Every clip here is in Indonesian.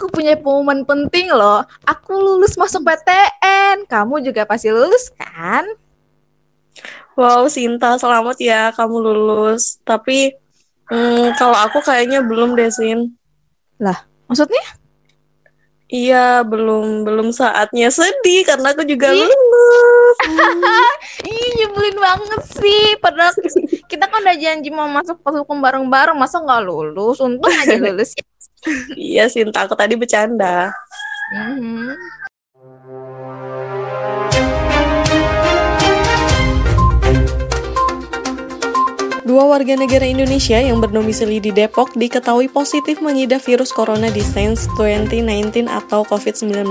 Aku punya pengumuman penting loh. Aku lulus masuk PTN. Kamu juga pasti lulus kan? Wow, Sinta, selamat ya kamu lulus. Tapi hmm, kalau aku kayaknya belum deh, Sin. Lah, maksudnya? Iya, belum belum saatnya sedih karena aku juga Ih. lulus. Ih, nyebelin banget sih. Padahal kita kan udah janji mau masuk hukum bareng-bareng, masa nggak lulus? Untung aja lulus. Iya, Sinta, aku tadi bercanda. Mm -hmm. Dua warga negara Indonesia yang berdomisili di Depok diketahui positif mengidap virus corona di SARS 2019 atau COVID-19.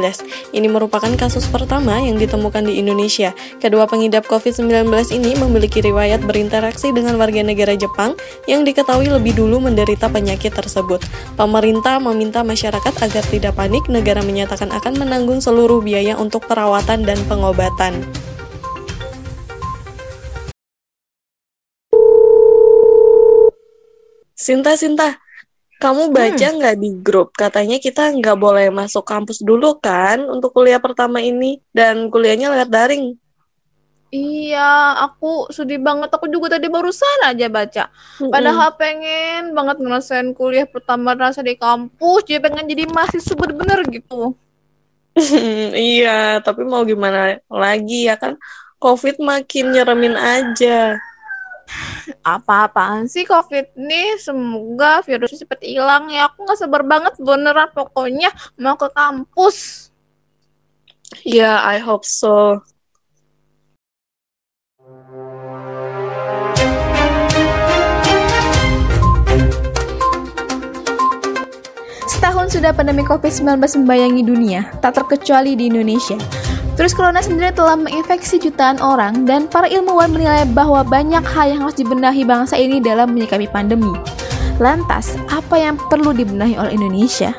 Ini merupakan kasus pertama yang ditemukan di Indonesia. Kedua pengidap COVID-19 ini memiliki riwayat berinteraksi dengan warga negara Jepang yang diketahui lebih dulu menderita penyakit tersebut. Pemerintah meminta masyarakat agar tidak panik, negara menyatakan akan menanggung seluruh biaya untuk perawatan dan pengobatan. Sinta, Sinta, kamu baca hmm. nggak hmm. di grup? Katanya kita nggak boleh masuk kampus dulu kan untuk kuliah pertama ini dan kuliahnya lewat daring. Iya, aku sedih banget. Aku juga tadi barusan aja baca. Padahal pengen banget ngerasain kuliah pertama rasa di kampus. Jadi pengen jadi mahasiswa bener-bener gitu. iya, tapi mau gimana lagi ya kan? Covid makin nyeremin aja apa-apaan sih COVID nih semoga virusnya cepat hilang ya. Aku nggak sabar banget beneran. Pokoknya mau ke kampus. Ya yeah, I hope so. Setahun sudah pandemi COVID-19 membayangi dunia, tak terkecuali di Indonesia. Virus corona sendiri telah menginfeksi jutaan orang dan para ilmuwan menilai bahwa banyak hal yang harus dibenahi bangsa ini dalam menyikapi pandemi. Lantas, apa yang perlu dibenahi oleh Indonesia?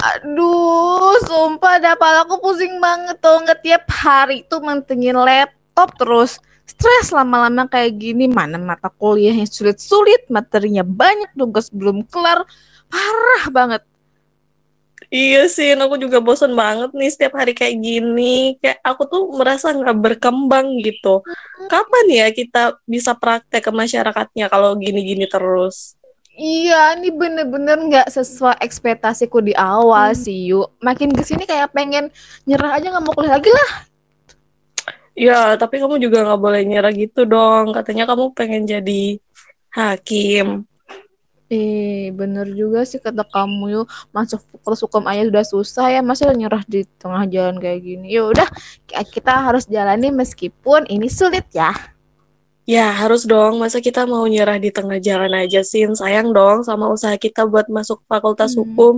Aduh, sumpah dah aku pusing banget tuh nggak tiap hari tuh mantengin laptop terus stres lama-lama kayak gini mana mata kuliahnya sulit-sulit materinya banyak tugas belum kelar parah banget Iya sih, aku juga bosan banget nih setiap hari kayak gini. Kayak aku tuh merasa nggak berkembang gitu. Kapan ya kita bisa praktek ke masyarakatnya kalau gini-gini terus? Iya, ini bener-bener nggak sesuai ekspektasiku di awal hmm. sih, yuk. Makin ke sini kayak pengen nyerah aja nggak mau kuliah lagi lah. Ya, tapi kamu juga nggak boleh nyerah gitu dong. Katanya kamu pengen jadi hakim. Eh, bener juga sih kata kamu yuk masuk fakultas hukum aja sudah susah ya masa nyerah di tengah jalan kayak gini. Ya udah kita harus jalani meskipun ini sulit ya. Ya harus dong, masa kita mau nyerah di tengah jalan aja sih, sayang dong sama usaha kita buat masuk fakultas hmm. hukum.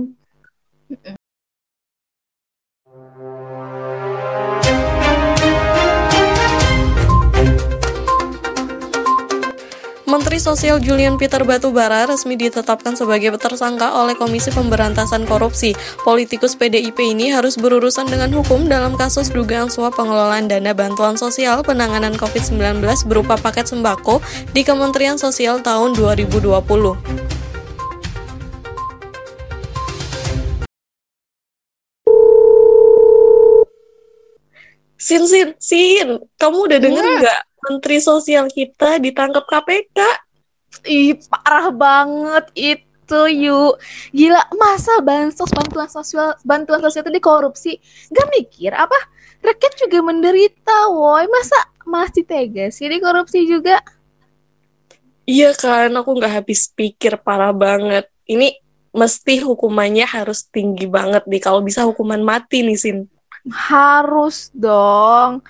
Menteri Sosial Julian Peter Batubara resmi ditetapkan sebagai tersangka oleh Komisi Pemberantasan Korupsi. Politikus PDIP ini harus berurusan dengan hukum dalam kasus dugaan suap pengelolaan dana bantuan sosial penanganan COVID-19 berupa paket sembako di Kementerian Sosial tahun 2020. Sin, Sin, Sin, kamu udah denger iya. nggak Menteri Sosial kita ditangkap KPK. Ih, parah banget itu yuk. Gila, masa bansos bantuan sosial bantuan sosial itu dikorupsi? Gak mikir apa? Rakyat juga menderita, woi. Masa masih tega sih dikorupsi juga? Iya kan, aku nggak habis pikir parah banget. Ini mesti hukumannya harus tinggi banget nih. Kalau bisa hukuman mati nih, Sin. Harus dong.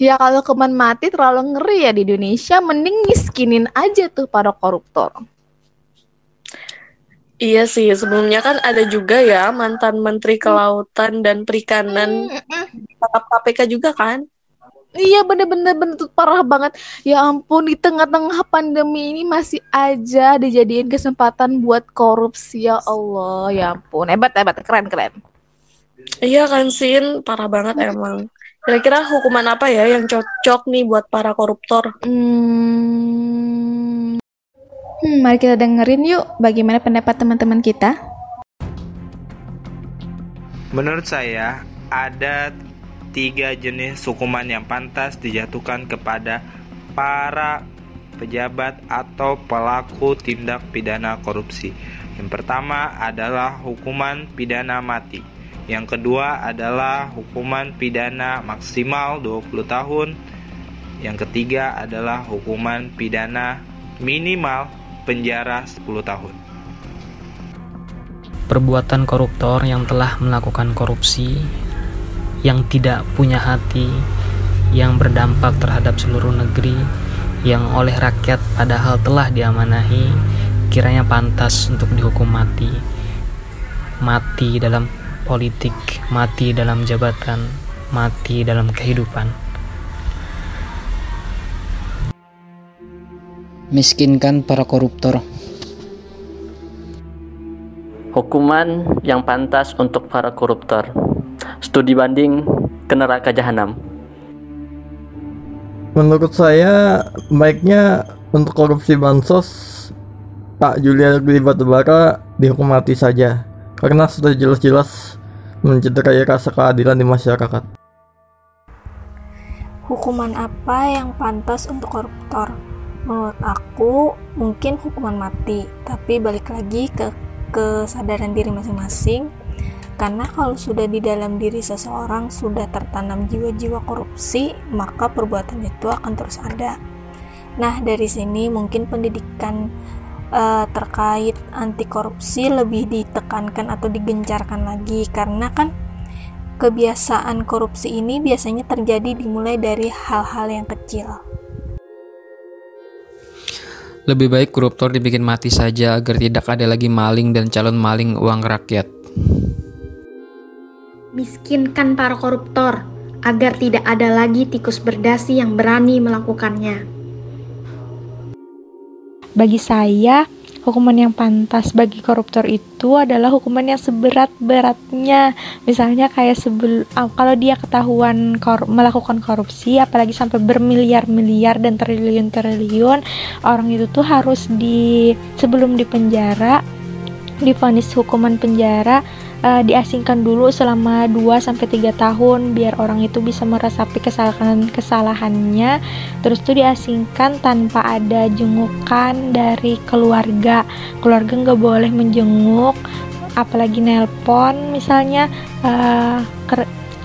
Ya kalau keman mati terlalu ngeri ya di Indonesia, mending miskinin aja tuh para koruptor. Iya sih, sebelumnya kan ada juga ya mantan Menteri Kelautan dan Perikanan ditangkap KPK juga kan? Iya bener-bener bener parah banget. Ya ampun di tengah-tengah pandemi ini masih aja dijadiin kesempatan buat korupsi ya Allah. Ya ampun hebat hebat keren keren. Iya kan Sin, parah banget emang. Kira-kira hukuman apa ya yang cocok nih buat para koruptor? Hmm, Hmm, mari kita dengerin yuk bagaimana pendapat teman-teman kita. Menurut saya, ada tiga jenis hukuman yang pantas dijatuhkan kepada para pejabat atau pelaku tindak pidana korupsi. Yang pertama adalah hukuman pidana mati. Yang kedua adalah hukuman pidana maksimal 20 tahun. Yang ketiga adalah hukuman pidana minimal penjara 10 tahun. Perbuatan koruptor yang telah melakukan korupsi, yang tidak punya hati, yang berdampak terhadap seluruh negeri, yang oleh rakyat padahal telah diamanahi, kiranya pantas untuk dihukum mati. Mati dalam politik, mati dalam jabatan, mati dalam kehidupan. Miskinkan para koruptor. Hukuman yang pantas untuk para koruptor. Studi banding ke neraka jahanam. Menurut saya baiknya untuk korupsi bansos Pak Juliari Batubara dihukum mati saja karena sudah jelas-jelas mencederai rasa keadilan di masyarakat. Hukuman apa yang pantas untuk koruptor? Menurut aku mungkin hukuman mati, tapi balik lagi ke kesadaran diri masing-masing karena kalau sudah di dalam diri seseorang sudah tertanam jiwa-jiwa korupsi, maka perbuatan itu akan terus ada. Nah, dari sini mungkin pendidikan uh, terkait anti korupsi lebih ditekankan atau digencarkan lagi karena kan kebiasaan korupsi ini biasanya terjadi dimulai dari hal-hal yang kecil. Lebih baik koruptor dibikin mati saja agar tidak ada lagi maling dan calon maling uang rakyat. Miskinkan para koruptor agar tidak ada lagi tikus berdasi yang berani melakukannya. Bagi saya, hukuman yang pantas bagi koruptor itu adalah hukuman yang seberat-beratnya. Misalnya kayak sebelum uh, kalau dia ketahuan kor melakukan korupsi apalagi sampai bermiliar-miliar dan triliun-triliun, orang itu tuh harus di sebelum dipenjara difonis hukuman penjara uh, diasingkan dulu selama 2 sampai 3 tahun biar orang itu bisa meresapi kesalahan kesalahannya. Terus tuh diasingkan tanpa ada jengukan dari keluarga. Keluarga nggak boleh menjenguk apalagi nelpon misalnya uh,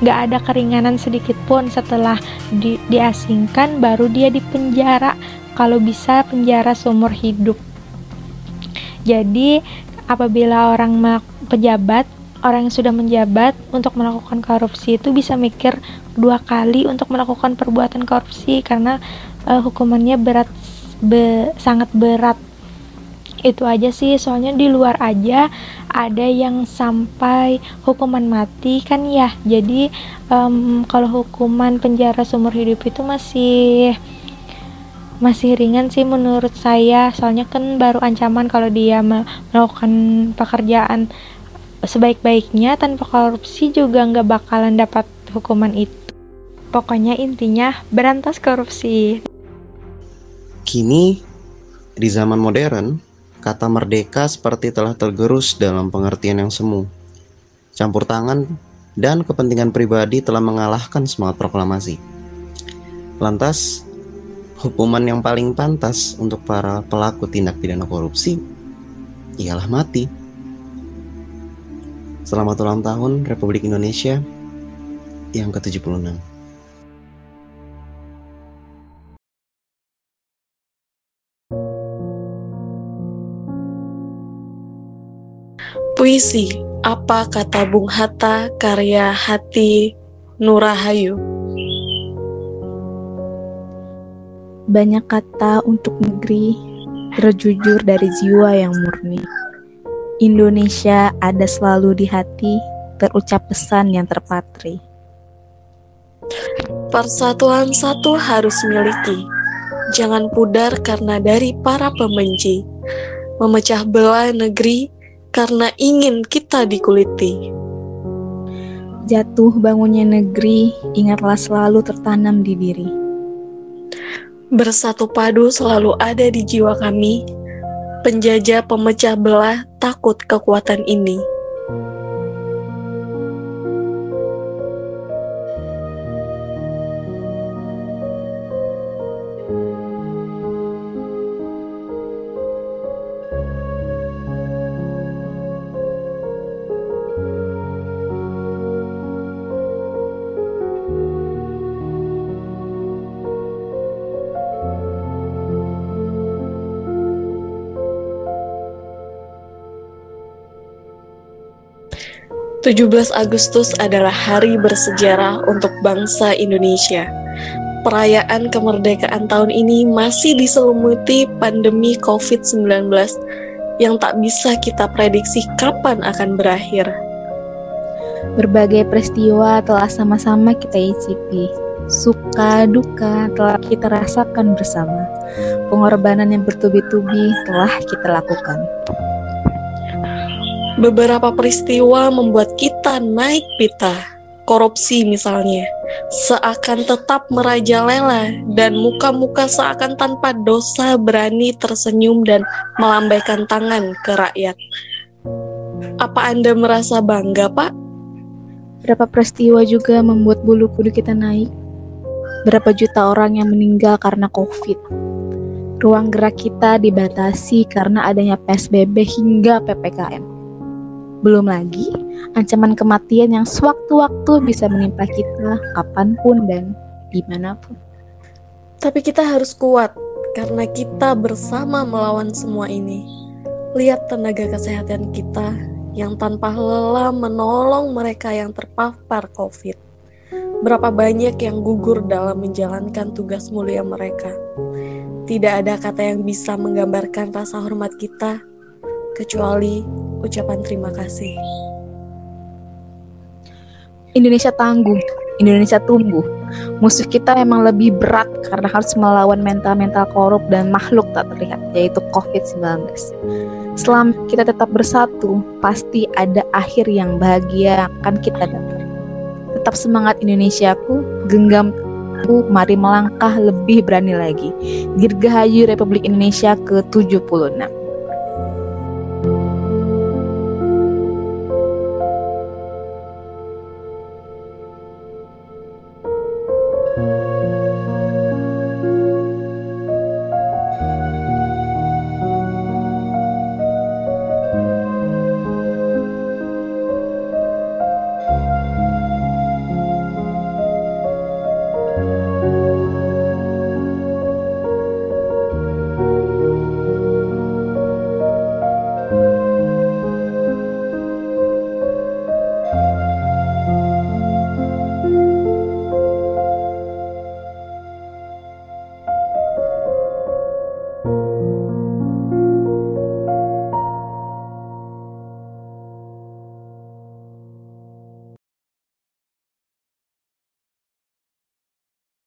nggak ada keringanan sedikit pun. Setelah di, diasingkan baru dia dipenjara kalau bisa penjara seumur hidup. Jadi apabila orang pejabat orang yang sudah menjabat untuk melakukan korupsi itu bisa mikir dua kali untuk melakukan perbuatan korupsi karena uh, hukumannya berat be, sangat berat. Itu aja sih soalnya di luar aja ada yang sampai hukuman mati kan ya. Jadi um, kalau hukuman penjara seumur hidup itu masih masih ringan sih menurut saya. Soalnya kan baru ancaman kalau dia melakukan pekerjaan sebaik-baiknya tanpa korupsi juga nggak bakalan dapat hukuman itu. Pokoknya intinya berantas korupsi. Kini, di zaman modern, kata merdeka seperti telah tergerus dalam pengertian yang semu. Campur tangan dan kepentingan pribadi telah mengalahkan semangat proklamasi. Lantas, hukuman yang paling pantas untuk para pelaku tindak pidana korupsi ialah mati. Selamat ulang tahun Republik Indonesia yang ke-76. Puisi, apa kata Bung Hatta karya Hati Nurahayu? Banyak kata untuk negeri, terjujur dari jiwa yang murni Indonesia ada selalu di hati, terucap pesan yang terpatri. Persatuan satu harus miliki, jangan pudar karena dari para pembenci, memecah belah negeri karena ingin kita dikuliti. Jatuh bangunnya negeri, ingatlah selalu tertanam di diri. Bersatu padu selalu ada di jiwa kami, penjajah pemecah belah takut kekuatan ini. 17 Agustus adalah hari bersejarah untuk bangsa Indonesia. Perayaan kemerdekaan tahun ini masih diselumuti pandemi COVID-19 yang tak bisa kita prediksi kapan akan berakhir. Berbagai peristiwa telah sama-sama kita icipi. Suka duka telah kita rasakan bersama. Pengorbanan yang bertubi-tubi telah kita lakukan. Beberapa peristiwa membuat kita naik pita, korupsi misalnya, seakan tetap merajalela dan muka-muka seakan tanpa dosa berani tersenyum dan melambaikan tangan ke rakyat. Apa Anda merasa bangga, Pak? Berapa peristiwa juga membuat bulu kudu kita naik? Berapa juta orang yang meninggal karena COVID? Ruang gerak kita dibatasi karena adanya PSBB hingga PPKM belum lagi ancaman kematian yang sewaktu-waktu bisa menimpa kita kapan pun dan di mana pun. Tapi kita harus kuat karena kita bersama melawan semua ini. Lihat tenaga kesehatan kita yang tanpa lelah menolong mereka yang terpapar COVID. Berapa banyak yang gugur dalam menjalankan tugas mulia mereka. Tidak ada kata yang bisa menggambarkan rasa hormat kita kecuali ucapan terima kasih. Indonesia tangguh, Indonesia tumbuh. Musuh kita memang lebih berat karena harus melawan mental-mental korup dan makhluk tak terlihat, yaitu COVID-19. Selama kita tetap bersatu, pasti ada akhir yang bahagia akan kita dapat. Tetap semangat Indonesiaku, genggam mari melangkah lebih berani lagi. Dirgahayu Republik Indonesia ke-76.